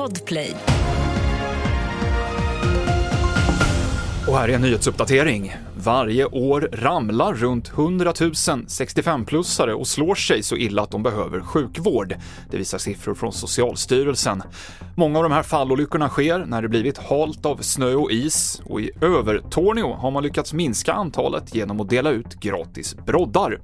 Podplay. Och här är en nyhetsuppdatering. Varje år ramlar runt 100 000 65-plussare och slår sig så illa att de behöver sjukvård. Det visar siffror från Socialstyrelsen. Många av de här fallolyckorna sker när det blivit halt av snö och is och i Övertorneå har man lyckats minska antalet genom att dela ut gratis broddar.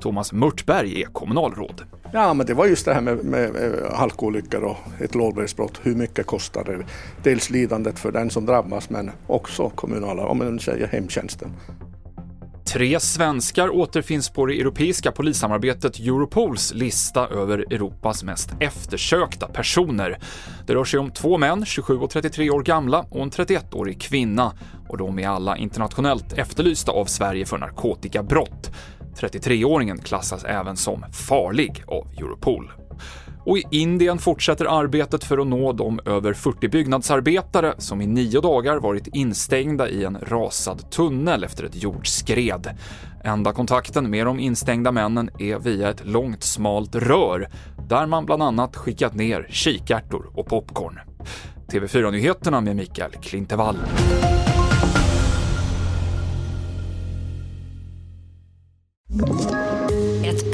Thomas Mörtberg är kommunalråd. Ja, men det var just det här med, med, med eh, halkolyckor och ett lågbärighetsbrott. Hur mycket kostar det? Dels lidandet för den som drabbas, men också kommunala, om man säger hemtjänsten. Tre svenskar återfinns på det europeiska polissamarbetet Europols lista över Europas mest eftersökta personer. Det rör sig om två män, 27 och 33 år gamla, och en 31-årig kvinna. Och de är alla internationellt efterlysta av Sverige för narkotikabrott. 33-åringen klassas även som farlig av Europol. Och i Indien fortsätter arbetet för att nå de över 40 byggnadsarbetare som i nio dagar varit instängda i en rasad tunnel efter ett jordskred. Enda kontakten med de instängda männen är via ett långt smalt rör där man bland annat skickat ner kikärtor och popcorn. TV4-nyheterna med Mikael Klintevall.